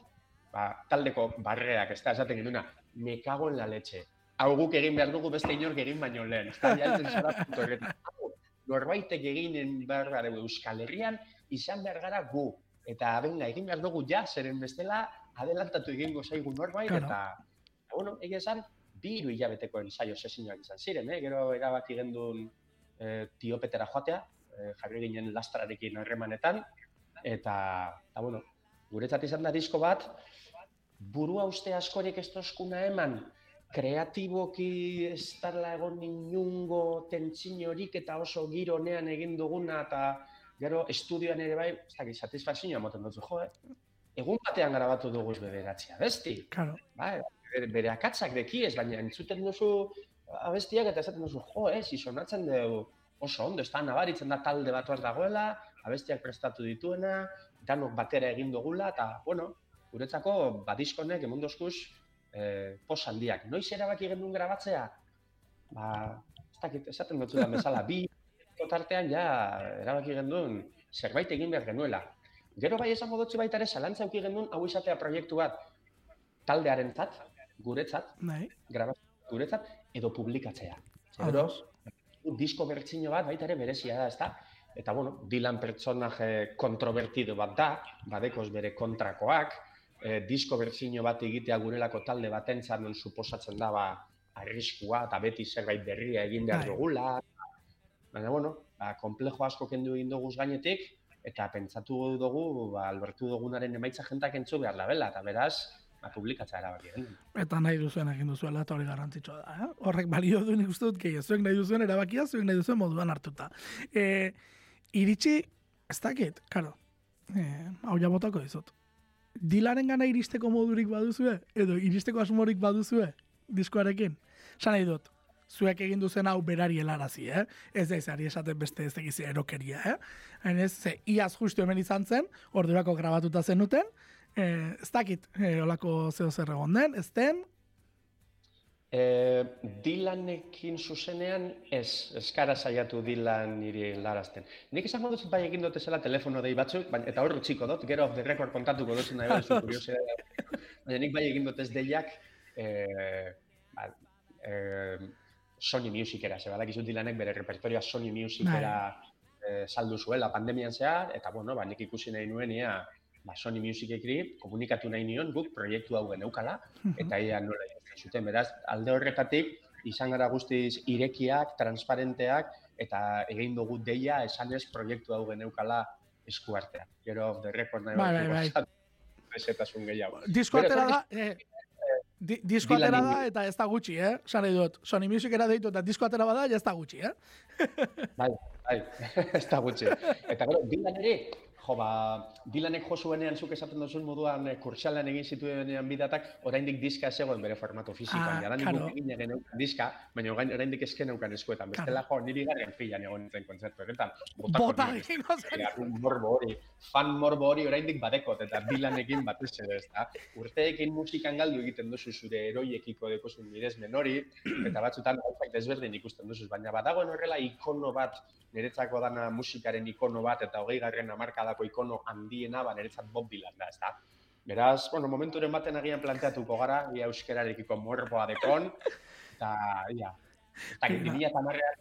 ba, taldeko barreak, ez da, esaten genduna, me cago en la leche. Hau guk egin behar dugu beste inork egin baino lehen. Ez da, jaltzen zara puntu horretan. Hau, Norbaitek eginen behar gara Euskal Herrian, izan behar gara gu. Eta, benga, egin behar dugu ja, zeren bestela, adelantatu egingo zaigu norbait, Claro. eta, bueno, egia esan, bi hilabeteko ensaio sesioak izan ziren, eh? gero erabaki gendun eh, tiopetera joatea, eh, jarri ginen lastrarekin harremanetan, eta, eta bueno, guretzat izan da disko bat, burua uste askorik ez toskuna eman, kreatiboki ez dala egon inungo tentsiñorik eta oso giro honean egin duguna eta gero estudioan ere bai, ez dakit, satisfazioa moten dutzu, jo, eh? Egun batean grabatu dugu ez bederatzea, besti. Claro. Bai, bere, akatzak dekiez, baina entzuten duzu abestiak eta esaten duzu, jo, ez, isonatzen dugu oso ondo, ez da nabaritzen da talde bat hor dagoela, abestiak prestatu dituena, danok batera egin dugula, eta, bueno, guretzako badiskonek emondozkuz eh, pos handiak. Noiz erabaki gendun grabatzea? Ba, ez dakit, esaten dut da bezala, bi tartean ja erabaki gendun zerbait egin behar genuela. Gero bai esango dutzi baita ere zalantza euki gendun hau izatea proiektu bat taldearentzat, guretzat, Bai. grabazio guretzat, edo publikatzea. Ados. Gero, disko bertsino bat baita ere berezia da, ezta? Eta, bueno, Dylan pertsonaje kontrovertido bat da, badekoz bere kontrakoak, e, disko bertsino bat egitea gurelako talde batentzat non suposatzen da, ba, arriskua eta beti zerbait berria egin behar Bai. dugula. Baina, bueno, ba, komplejo asko kendu egin dugu gainetik, eta pentsatu dugu, ba, albertu dugunaren emaitza jentak entzu behar labela, eta beraz, ba, publikatza erabaki genuen. Eta nahi duzuen egin duzuela, eta hori garrantzitsua da. Eh? Horrek balio du nik dut, gehi, zuek nahi duzuen erabakia, zuek nahi duzuen moduan hartuta. E, iritsi, ez dakit, karo, e, hau botako dizut. Dilaren gana iristeko modurik baduzue, edo iristeko asmorik baduzue, diskoarekin. Sa nahi dut, zuek egin duzen hau berari helarazi, eh? Ez da izari esaten beste ez egiz erokeria, eh? Hain ez, ze, iaz justu hemen izan zen, ordurako grabatuta zenuten, eh, ez dakit, eh, olako zeo zer egon den, ez den, E, Dylanekin zuzenean, ez, eskara saiatu Dylan niri larazten. Nik esango dut bai egin dut zela telefono dei batzuk, baina, eta hor txiko dut, gero off the record kontatuko dut nahi baduzu kuriosidadea. Baina nik bai egin dut ez deiak, e, ba, e, Sony Musicera, ze badakizu Dylanek bere repertorioa Sony Musicera e, saldu zuela pandemian zehar, eta bueno, ba, nik ikusi nahi nuen ia, ba, Sony Musicekri komunikatu nahi nion guk proiektu hau geneukala, eta ia nola zuten, beraz, alde horretatik, izan gara guztiz irekiak, transparenteak, eta egin dugu deia esanez proiektu hau geneukala eskuartea. Gero off the record nahi Bai, bai, bai. Ezetasun gehiago. Disko Gero atera da, etorri- eh, di, disko atera da eta ez da gutxi, eh? Nahi dut, Sony Musicera deitu eta disko atera bada, ez da gutxi, eh? Bai, bai, ez da gutxi. Eta gero, Dylan ere, jo, ba, Dylanek jo zuenean zuk esaten duzun moduan eh, kursalan egin zituenean bidatak, oraindik diska zegoen bere formato fisikoan. Ah, Jadanik claro. egin geneukan diska, baina orain- oraindik esken neukan eskuetan. Bestela jo, niri garren filan egon nintzen kontzertu botako Bota egingo zen. Eta morbo hori, fan morbo hori oraindik badekot, eta Dylanekin batez ere, ezta? Urteekin musikan galdu egiten duzu zure eroiekiko dekozun miresmen hori, eta batzutan gauzak desberdin ikusten duzu, baina badagoen horrela ikono bat, niretzako dana musikaren ikono bat, eta hogei garren amarkadako ikono handiena, ba niretzat Bob Dylan da, ezta? Beraz, bueno, momenturen baten agian planteatuko gara, ia euskerarekiko morboa dekon, eta, ia, Eta Bai. 2010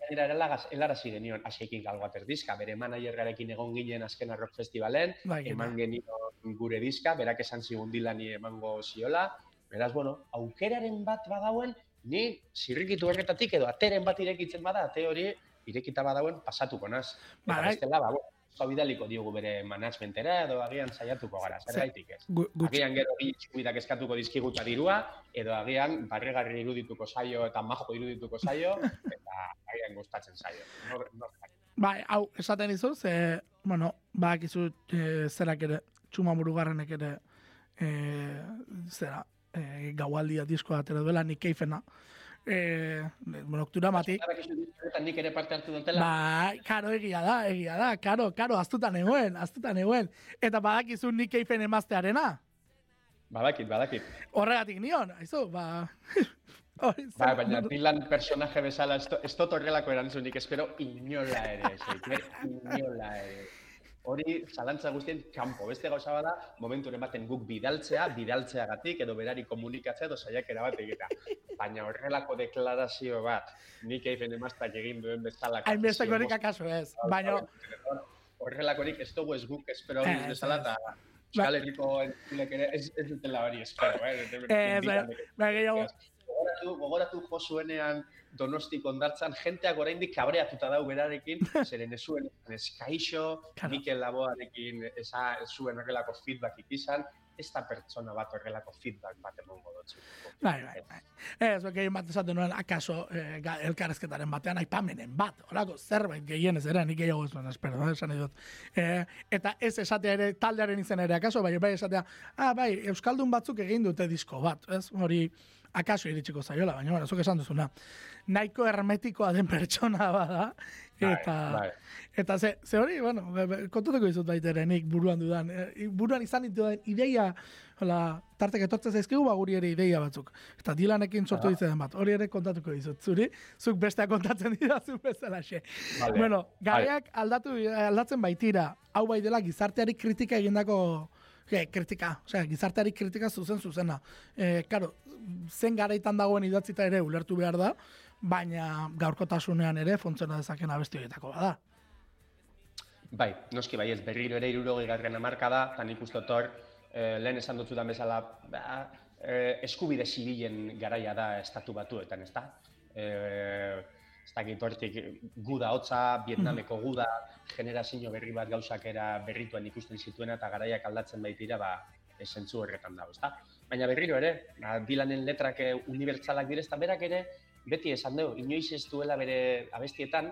gainera helagaz helarazi genion Aseikin galgo diska, bere managerrarekin egon ginen azken rock festivalen, Bai, eman genion gure diska, berak esan zigun dilani emango ziola. Beraz, bueno, aukeraren bat badauen, ni zirrikitu horretatik edo ateren bat irekitzen bada, ate hori irekita badauen pasatuko naz. Eta Bai. bestela, ba, bueno, bidaliko diogu bere managementera edo agian saiatuko gara, zergaitik ez. Gu-. Agian gero bi txubidak eskatuko dizkiguta dirua, edo agian barregarri irudituko zaio eta majo irudituko zaio, eta agian gustatzen zaio. Nor, nor, Bai, hau, esaten izu, ze, bueno, badakizu e, zerak ere, txumamurugarrenek ere, e, zera, e, gaualdia diskoa atera duela, nik keifena. E, bueno, oktura matik. Badakizu diskoetan nik ere parte hartu dutela, Bai, karo egia da, egia da, karo, karo, aztutan eguen, aztutan eguen. Eta badakizu nik keifen emaztearena. badakit, badakit. Horregatik nion, aizu, ba... Hori, Ba, baina Dylan personaje bezala, ez, ez dut horrelako erantzunik, espero inola ere, Xavier, inola ere. Hori, zalantza guztien, kanpo. Beste gauza bada, momenturen baten guk bidaltzea, bidaltzeagatik, edo berari komunikatzea, edo saiakera bat egitea. Baina horrelako deklarazio bat, nik eifen emaztak egin duen bezala. Hainbestekorik akaso ez, baina... Horrelakorik ez dugu ez guk espero hori Ez, bezala, ez. eta Euskal Herriko entzulek ere ez, dutela hori espero, eh? Ez, bai, gehiago, Gogoratu, gogoratu jo zuenean donostik ondartzan, jenteak oraindik kabreatuta dau berarekin, zeren ez zuen eskaixo, Claro. Mikel Laboarekin esa, ez zuen horrelako feedback izan, ez da pertsona bat horrelako feedback bat emongo dutzu. Bai, bai, bai. Ez, gehien bat esaten nuen, akaso eh, elkarrezketaren batean aipamenen bat, horako zerbait gehienez ere, nik gehiago ez nuen, espero, eh, esan dut. Eh, eta ez esatea ere, taldearen izen ere, akaso, bai, bai esatea, ah, bai, Euskaldun batzuk egin dute disko bat, ez, hori, akaso iritsiko zaiola, baina, bueno, zuk esan duzuna, nahiko hermetikoa den pertsona bada, eta, bai. eta ze, ze hori, bueno, kontatuko dizut baita ere, nik buruan dudan, eh, buruan izan dituen ideia, hola, tartek etortzen zaizkigu, ba, guri ere ideia batzuk. Eta Dylanekin sortu Aha. ditzen bat, hori ere kontatuko dizut, zuri, zuk besteak kontatzen didazu bezalaxe. Vale. Bueno, gaiak aldatu, aldatzen baitira, hau bai dela gizarteari kritika egindako Ge, kritika, osea, gizarteari kritika zuzen zuzena. E, karo, zen garaitan dagoen idatzita ere ulertu behar da, baina gaurkotasunean ere fontzena dezaken abesti horietako bada. Bai, noski bai ez berriro ere irurogei garren amarka da, eta nik uste dut hor, eh, lehen esan dutzudan bezala, ba, eh, eskubide zibilen garaia da estatu batuetan, ez da? Eh, ez dakit hortik guda hotza, Vietnameko guda, generazio berri bat gauzak era berrituan ikusten zituena eta garaiak aldatzen baitira, ba, esentzu horretan dago, ezta? Baina berriro ere, ba, Dylanen letrak eh, unibertsalak direz, eta berak ere, beti esan dugu, inoiz ez duela bere abestietan,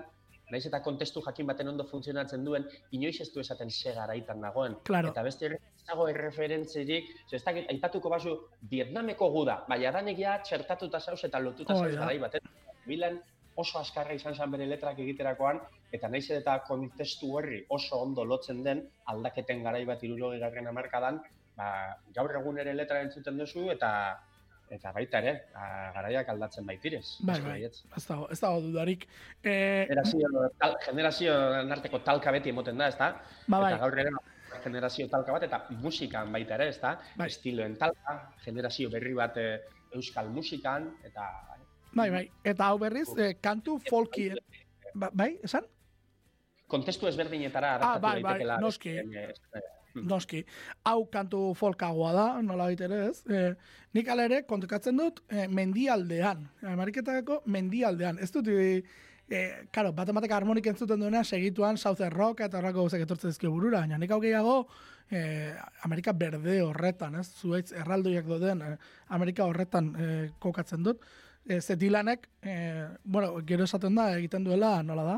naiz eta kontestu jakin baten ondo funtzionatzen duen, inoiz ez du esaten ze garaitan dagoen. Claro. Eta beste ez dago erreferentzirik, ez dakit, aipatuko bazu, Vietnameko guda, baina danek ja txertatuta zauz eta lotuta Hoi zauz garai baten. Bilan oso askarra izan zen bere letrak egiterakoan, eta naiz eta kontestu horri oso ondo lotzen den aldaketen garai bat irurogei garren hamarkadan, ba, gaur egun ere letra entzuten duzu, eta eta baita ere, a, garaiak aldatzen baitirez. Bai, bai, ez dago, ez dago dudarik. Eh, Generazio, tal, generazio arteko talka beti emoten da, ezta? ba, bai, Eta gaur ere generazio talka bat, eta musikan baita ere, ezta? Bai. Estiloen talka, generazio berri bat eh, euskal musikan, eta... bai, bai. Eta hau berriz, eh, kantu folki, ba, bai, esan? Kontestu ezberdinetara Ah, bai, bai, noski. eh, eh, Noski, hau kantu folkagoa da, nola ere ez. E, nik ala ere kontekatzen dut e, mendialdean, Ameriketako mendialdean. Ez dut, e, karo, bat ematek harmonik entzuten duena segituan Southern Rock eta horrako gauzak etortzen dizkio burura, baina nik hau gehiago e, Amerika berde horretan, ez? Zuaitz erraldoiak doden e, Amerika horretan e, kokatzen dut. E, Dylanek, e, bueno, gero esaten da, egiten duela, nola da,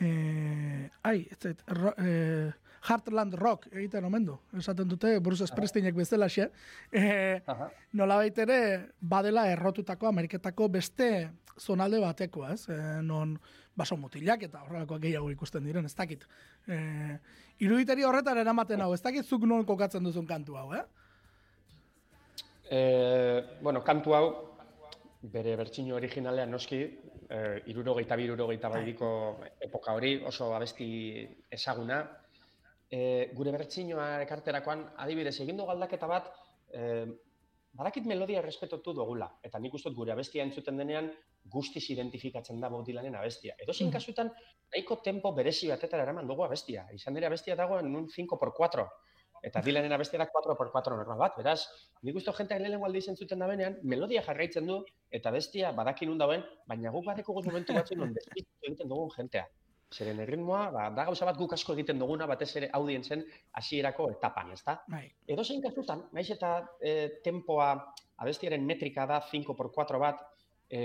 e, ai, ez zait, ro, e, Heartland Rock egiten omen du. Esaten dute Bruce Springsteenek bezala xe. E, Aha. nolabait ere badela errotutako Ameriketako beste zonalde batekoa, ez? E, non baso mutilak eta horrelakoak gehiago ikusten diren, ez dakit. E, iruditeri horretan eramaten hau, ez dakit zuk non kokatzen duzun kantu hau, eh? Eh, bueno, kantu hau, bere bertsino originalean noski, eh, irurogeita bi, irurogeita baidiko epoka hori, oso abesti ezaguna. Eh, gure bertsinoa ekarterakoan, adibidez, egin dugu aldaketa bat, eh, badakit melodia errespetotu dugula, eta nik uste dut gure abestia entzuten denean, guztiz identifikatzen da Bob Dylanen abestia. Edo zein Mhm. kasutan, nahiko tempo berezi batetara eraman dugu abestia. Izan ere abestia dago en un 5x4. Eta Dylanen abestia da 4x4 normal bat, beraz, nik uste jenteak lehenengo aldiz entzuten da benean, melodia jarraitzen du, eta bestia badakin nun dauen, baina guk badekugu momentu batzu non despistu egiten dugun jentea. Zeren erritmoa, ba, da gauza bat guk asko egiten duguna, batez ere audientzen hasierako etapan, ezta? Bai, Edo zein kasutan, naiz eta e, tempoa, abestiaren metrika da 5x4 bat, e,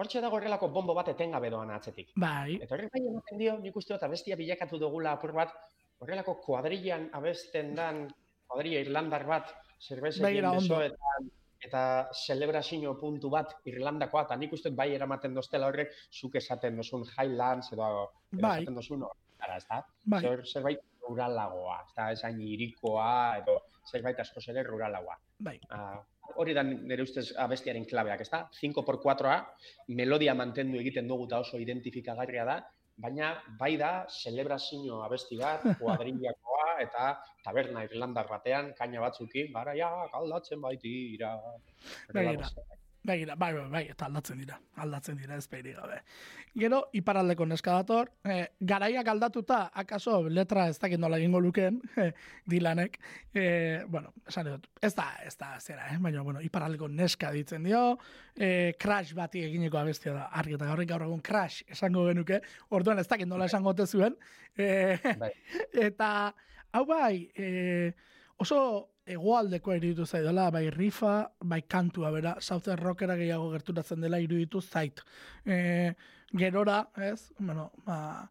hortxe dago horrelako bombo bat etengabe doan atzetik. bai, Eta horrek bai ematen dio, nik uste dut abestia bilakatu dugula apur bat, horrelako kuadrillan abesten dan, kuadrilla irlandar bat, Begira, ondo. besoetan, eta celebrazio puntu bat Irlandakoa, eta nik uste bai eramaten doztela horrek, zuk esaten dozun Highlands, edo, edo Bai. esaten dozun horretara, ez da? bai, Zer, zerbait ruralagoa, ez da, esain irikoa, edo zerbait askoz ere ruralagoa. bai. Ah, hori da nire ustez abestiaren klabeak, ezta? 5x4a, melodia mantendu egiten dugu eta oso identifikagarria da, baina bai da celebrazio abesti bat, kuadrillakoa eta taberna irlandar batean, kaina batzukin, garaiak aldatzen baitira. Begira. Begira, bai, bai, bai, eta aldatzen dira, aldatzen dira ez behiri gabe. Gero, iparaldeko neska dator, eh, garaiak aldatuta, akaso letra ez dakit nola egingo lukeen, eh, dilanek, eh, bueno, esan dut, ez da, ez da zera, eh? baina, bueno, iparaldeko neska ditzen dio, eh, crash bati egineko abestia da, argi eta gaurrik gaur egun crash esango genuke, orduan ez dakit nola esango ote zuen, eh, Bai. eta, hau bai, eh, oso hegoaldeko iruditu zaidala, bai rifa, bai kantua, bera, Southern Rockera gehiago gerturatzen dela iruditu zait. E, gerora, ez, bueno, ba,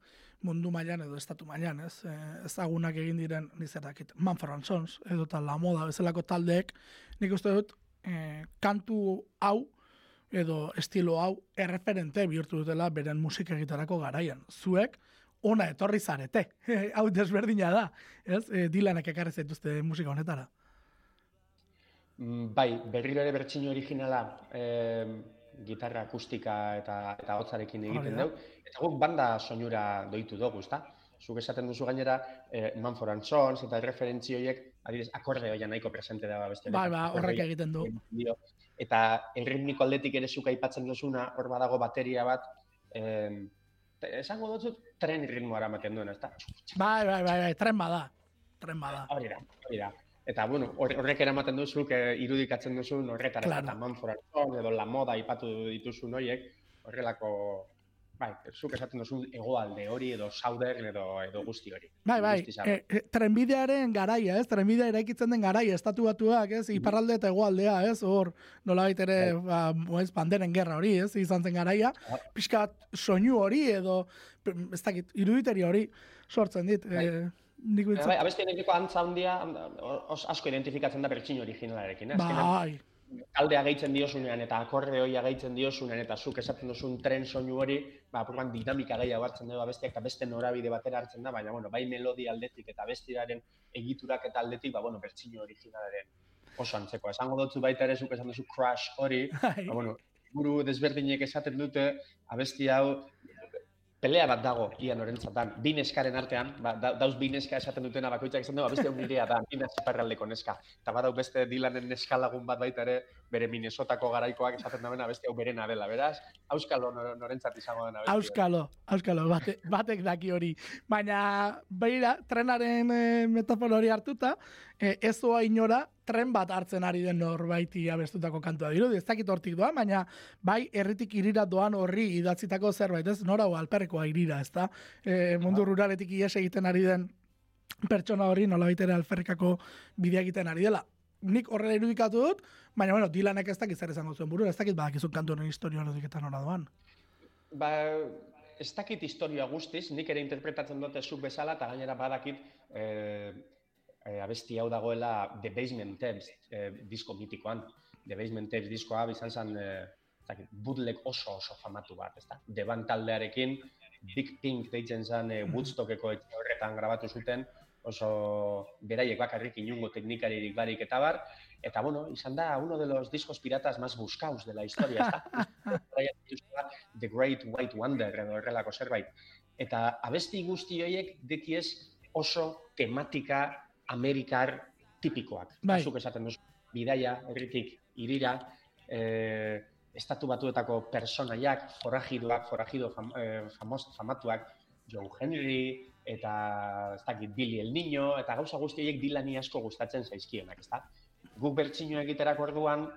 mundu mailan edo estatu mailan, ez, e, ezagunak egin diren, nizerakit, Manfred Sons, edo eta La Moda bezalako taldeek, nik uste dut, e, kantu hau, edo estilo hau, erreferente bihurtu dutela beren musika egitarako garaian. Zuek, ona etorri zarete. hau desberdina da, ez? E, Dylanek ekarri zaituzte musika honetara. Mm, Bai, berriro ere bertsino originala eh, gitarra akustika eta eta hotzarekin egiten da. dugu. Eta guk banda soinura doitu dugu, ezta? Zuk esaten duzu gainera, eh, Manford and Sons eta referentzi horiek, adibidez, akorde hoia nahiko presente da beste. Bai, ba, horrek egiten du. dio. Eta erritmiko aldetik ere zuk aipatzen duzuna, hor badago bateria bat, eh, esango dut tren ritmoara ematen duen, ezta? Bai, bai, bai, bai, tren bada. Tren bada. Hori da, hori da. Eta, bueno, hor- horrek eramaten duzuk eh, irudikatzen duzun horretara, Claro. eta Sons edo La Moda ipatu dituzun horiek, horrelako, bai, zuk esaten duzun hegoalde hori edo Southern edo, edo guzti hori. Bai, bai, e, e, trenbidearen garaia, ez? Trenbidea eraikitzen den garaia, estatu batuak, ez? Iparralde eta hegoaldea, ez? Hor, nolabait ere, ba, ez, banderen gerra hori, ez? Izan zen garaia. Ah. Pixka bat soinu hori edo, ez dakit, iruditeri hori sortzen dit. Bai. E, nik Bai, bintzat. abesti honekiko antza handia, os, asko identifikatzen da bertsino originalarekin. eh? Bai, taldea gehitzen diozunean eta akorde hoia gehitzen diozunean eta zuk esaten duzun tren soinu hori, ba, apuruan dinamika gehiago hartzen dugu abestiak eta beste norabide batera hartzen da, baina, bueno, bai melodia aldetik eta bestiraren egiturak eta aldetik, ba, bueno, bertsino originalaren oso antzeko. Esango dutzu baita ere, zuk esan duzu crush hori, Bai. ba, bueno, guru desberdinek esaten dute, abesti hau, pelea bat dago ia norentzatan, bi neskaren artean, ba, da, dauz bi neska esaten dutena bakoitzak esan du, abesti hau nirea da, nina ziparraldeko neska. Eta badau beste Dylanen neskalagun bat baita ere, bere Minnesotako garaikoak esaten dauen abesti hau berena dela, beraz, auskalo nor- norentzat izango den abesti. hori. Auskalo, auskalo, bate, batek daki hori. Baina, beira, trenaren e, metafora hori hartuta, e, ez doa inora, tren bat hartzen ari den norbaiti abestutako kantua dirudi. Ez dakit hortik doa, baina bai herritik irira doan horri idatzitako zerbait, ez? Nora alperrekoa irira, ez da? E, mundu ruraletik ies egiten ari den pertsona hori nola ere alferrikako bidea egiten ari dela. Nik horrela irudikatu dut, baina bueno, Dylanek ez dakit zer esango zuen burura, ez dakit badakizun kantu honen historia horretik eta nora doan. Ba, ez dakit historia guztiz, nik ere interpretatzen dute zuk bezala, eta gainera badakit eh, eh, abesti hau dagoela The Basement Tapes eh, disko mitikoan. The Basement Tapes diskoa izan zen dakit, bootleg oso oso famatu bat, ezta? The Band taldearekin Big Pink deitzen zen eh, Woodstockeko etxe horretan grabatu zuten, oso beraiek bakarrik inungo teknikaririk barik eta bar, eta bueno, izan da uno de los discos piratas más buscados de la historia, ezta? Dituzula The Great White Wonder edo horrelako zerbait. Eta abesti guzti horiek dekiez oso tematika amerikar tipikoak. Bai. Zuk esaten duzu, bidaia, herritik, irira, eh, estatu batuetako personaiak, forajidoak, forajido fam, eh, famos, famatuak, Joe Henry, eta ez dakit Billy el Niño, eta gauza guzti horiek Dylani asko gustatzen zaizkienak, ezta? Guk bertsino egiterako orduan,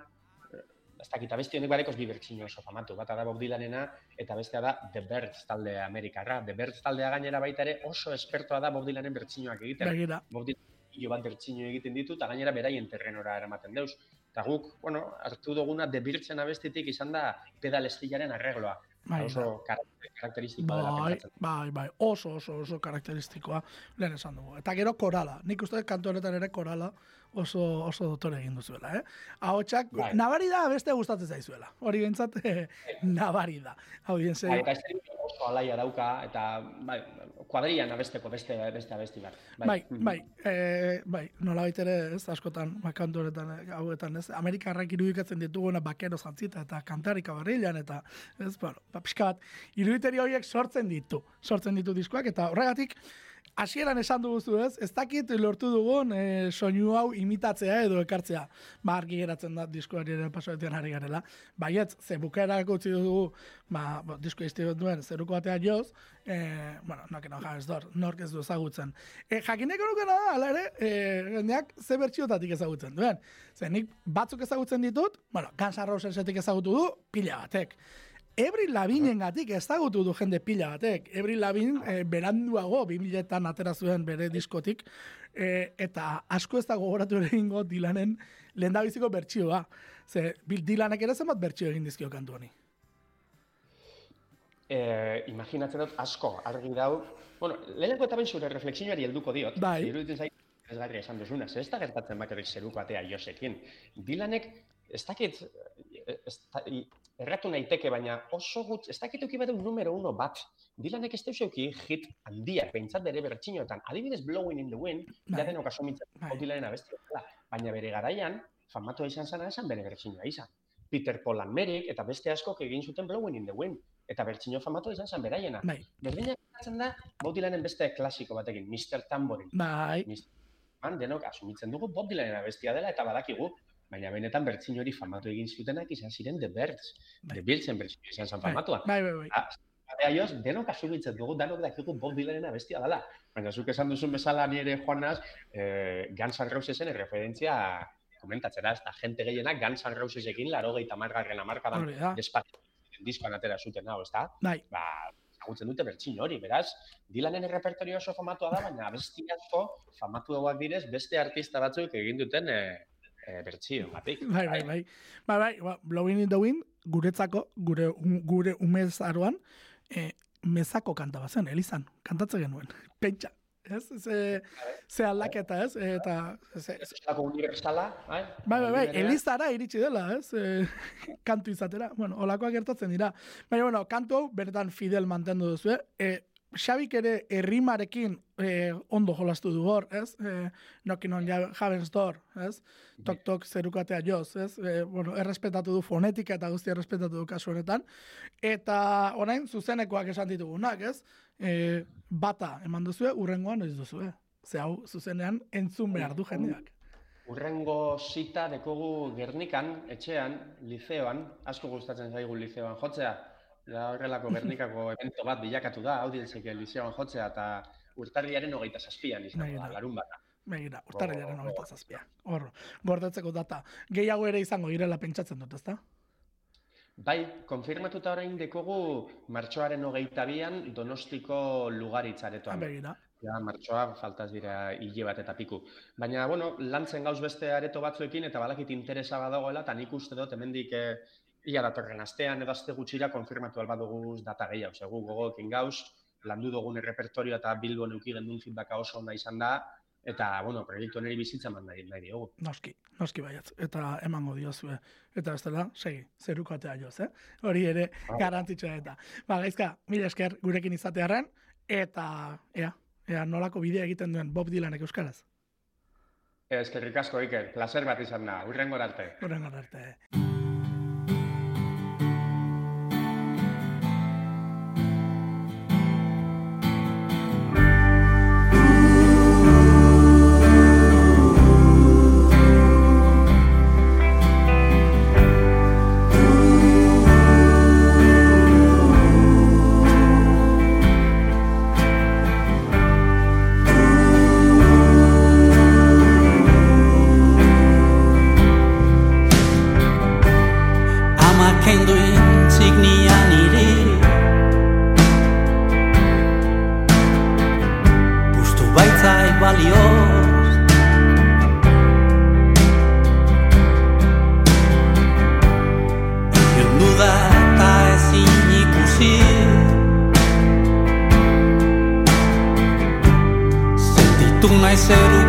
ez dakit, abesti honek barekoz bi bertsino oso famatu, bata da Bob Dylanena, eta bestea da The Birds talde Amerikarra. The Birds taldea gainera baita ere oso espertoa da Bob Dylanen bertsinoak egiten. Bob Dylan hilo bat bertsino egiten ditu, eta gainera beraien terrenora eramaten deuz. Eta guk, bueno, hartu duguna The Birdsen abestitik izan da pedal estilaren arregloa. bai, oso karakter- karakteristikoa dela Bai, pentsatzen. bai, bai, oso, oso, oso karakteristikoa lehen esan dugu. Eta gero korala, nik uste kantu honetan ere korala oso, oso dotore egin duzuela, eh? Ahotsak, Bai. nabari da beste gustatzen zaizuela. Hori bentsat, nabari da. Bien, Bai, eta oso alaia dauka, eta bai, kuadrian abesteko beste, beste abesti bat. Bai, Mhm. bai, e, bai, nola ere, ez, askotan, ba, kantu honetan, eh, hauetan, ez, Amerikarrak irudikatzen dituguna bakero zantzita eta kantarika barrilan, eta, ez, bueno, ba, pixka bat, iruditeri horiek sortzen ditu, sortzen ditu diskoak, eta horregatik, hasieran esan dugu ez, ez dakit lortu dugun e, soinu hau imitatzea edo ekartzea. Ba, argi geratzen da diskoari ere pasoetean ari garela. Baietz, ze bukaera utzi dugu, ba, bo, disko duen zeruko batean joz, e, bueno, noak enoja ez dor, nork ez du ezagutzen. E, jakineko nukena da, ala ere, e, jendeak ze bertxiotatik ezagutzen duen. Ze nik batzuk ezagutzen ditut, bueno, Guns N' Rosesetik ezagutu du, pila batek. Ebri Labinen gatik ezagutu du jende pila batek. Ebri Labin e, beranduago 2000etan atera zuen bere diskotik e, eta asko ez da gogoratu ere egingo Dylanen lehendabiziko bertsioa. Ze Dylanek ere zenbat bertsio egin dizkio kantu honi. eh, imaginatzen dut asko argi dau. Bueno, lehenengo eta behin zure refleksioari helduko diot. Bai. Iruditzen zait, ez garri esan duzuna, ez da gertatzen bakarrik zeruko atea Josekin. Dilanek, ez dakit, eh, ez da, erratu naiteke, baina oso gut, ez dakit euki badu numero uno bat. Dilanek ez deuseuki hit handiak, behintzat bere bertxinoetan. Adibidez, Blowing in the Wind, Bai. ja denok asumitzen Bai. Abestia dela. Baina bere garaian, famatua izan zana esan bere bertxinoa izan. Peter Paul and Merrick eta beste askok egin zuten Blowing in the Wind. Eta bertxino famatua izan zen beraiena. Bai, Berdinak gertatzen da, Bob Dylanen beste klasiko batekin, Mr. Tambourine. bai, Man, denok asumitzen dugu Bob Dylanen abestia dela eta badakigu, baina benetan bertsin hori famatu egin zutenak izan ziren The Birds. Bai. The Birdsen bertsin izan zen bai, famatua. bai, bai, bai. Batea joz, denok asumitzen dugu, danok dakigu Bob Dylanen abestia dela. Baina zuk esan duzun bezala nire joanaz, eh, Guns N' Rosesen erreferentzia komentatzera, ez da, jente gehienak Guns N' Rosesekin laro gehi tamargarren amarkadan despatzen diskoan atera zuten hau, ez da? Bai, ba, ezagutzen dute bertsin hori, beraz, Dylanen errepertorio oso famatua da, baina abesti asko famatu direz, beste artista batzuk egin duten e, e, bertsio batik. bai, bai, bai. Bai, bai, ba, Blowing in the Wind, guretzako, gure, gure umez aroan, e, mezako kanta bazen, elizan, kantatzen genuen, pentsa. Ez, ze, ze aldaketa, ez? Eta, ze, Ez zelako universala, bai? Bai, bai, bai, elizara iritsi dela, ez? E, kantu izatera. Bueno, olakoak gertatzen dira. Baina, bueno, kantu hau, bertan fidel mantendu duzu, e, Xabik ere errimarekin eh, ondo jolastu du hor, ez? Eh, Knocking on Javen's Door, ez? Tok tok zerukatea joz, ez? Eh, bueno, errespetatu du fonetika eta guztia errespetatu du kasu honetan. Eta orain zuzenekoak esan ditugunak, ez? Eh, bata eman duzue, urrengoan ez duzue. Ze hau zuzenean entzun behar du jendeak. Urrengo sita dekogu Gernikan, etxean, liceoan, asko gustatzen zaigu liceoan jotzea. Da horrelako Gernikako evento bat bilakatu da, audientzeke liceoan jotzea, eta urtarriaren hogeita zazpian izan da, larun bata. Begira, urtarrilaren Oh. hogeita zazpia. Hor, gordetzeko data. Gehiago ere izango girela pentsatzen dut, ezta? Bai, konfirmatuta orain dekogu martxoaren hogeita bian donostiko Ah, lugaritzaretuan. begira. Ja, martxoa faltaz dira hile bat eta piku. Baina, bueno, lantzen gauz beste areto batzuekin eta badakit interesa badagoela, eta nik uste dut hemendik eh, ia datorren astean edo aste gutxira konfirmatu alba dugu data gehiago. Zegu gogoekin gauz, landu dugun errepertorio eta Bilbon euki gendun feedbacka oso ona izan da, eta, bueno, proiektu niri bizitza eman nahi, nahi diogu. Noski, noski baiatz. Eta emango diozue. Eta bestela, segi, zerukatea joz, eh? Hori ere Bai. garrantzitsua eta. Ba, gaizka, mila esker gurekin izatearren, eta, ea, ea nolako bidea egiten duen Bob Dylanek euskaraz. Eskerrik asko, Iker, placer bat izan da, urrengo arte. Horren arte. Baitzai balioz Ilundu da eta ezin ikusi Sentitu nahi zeruko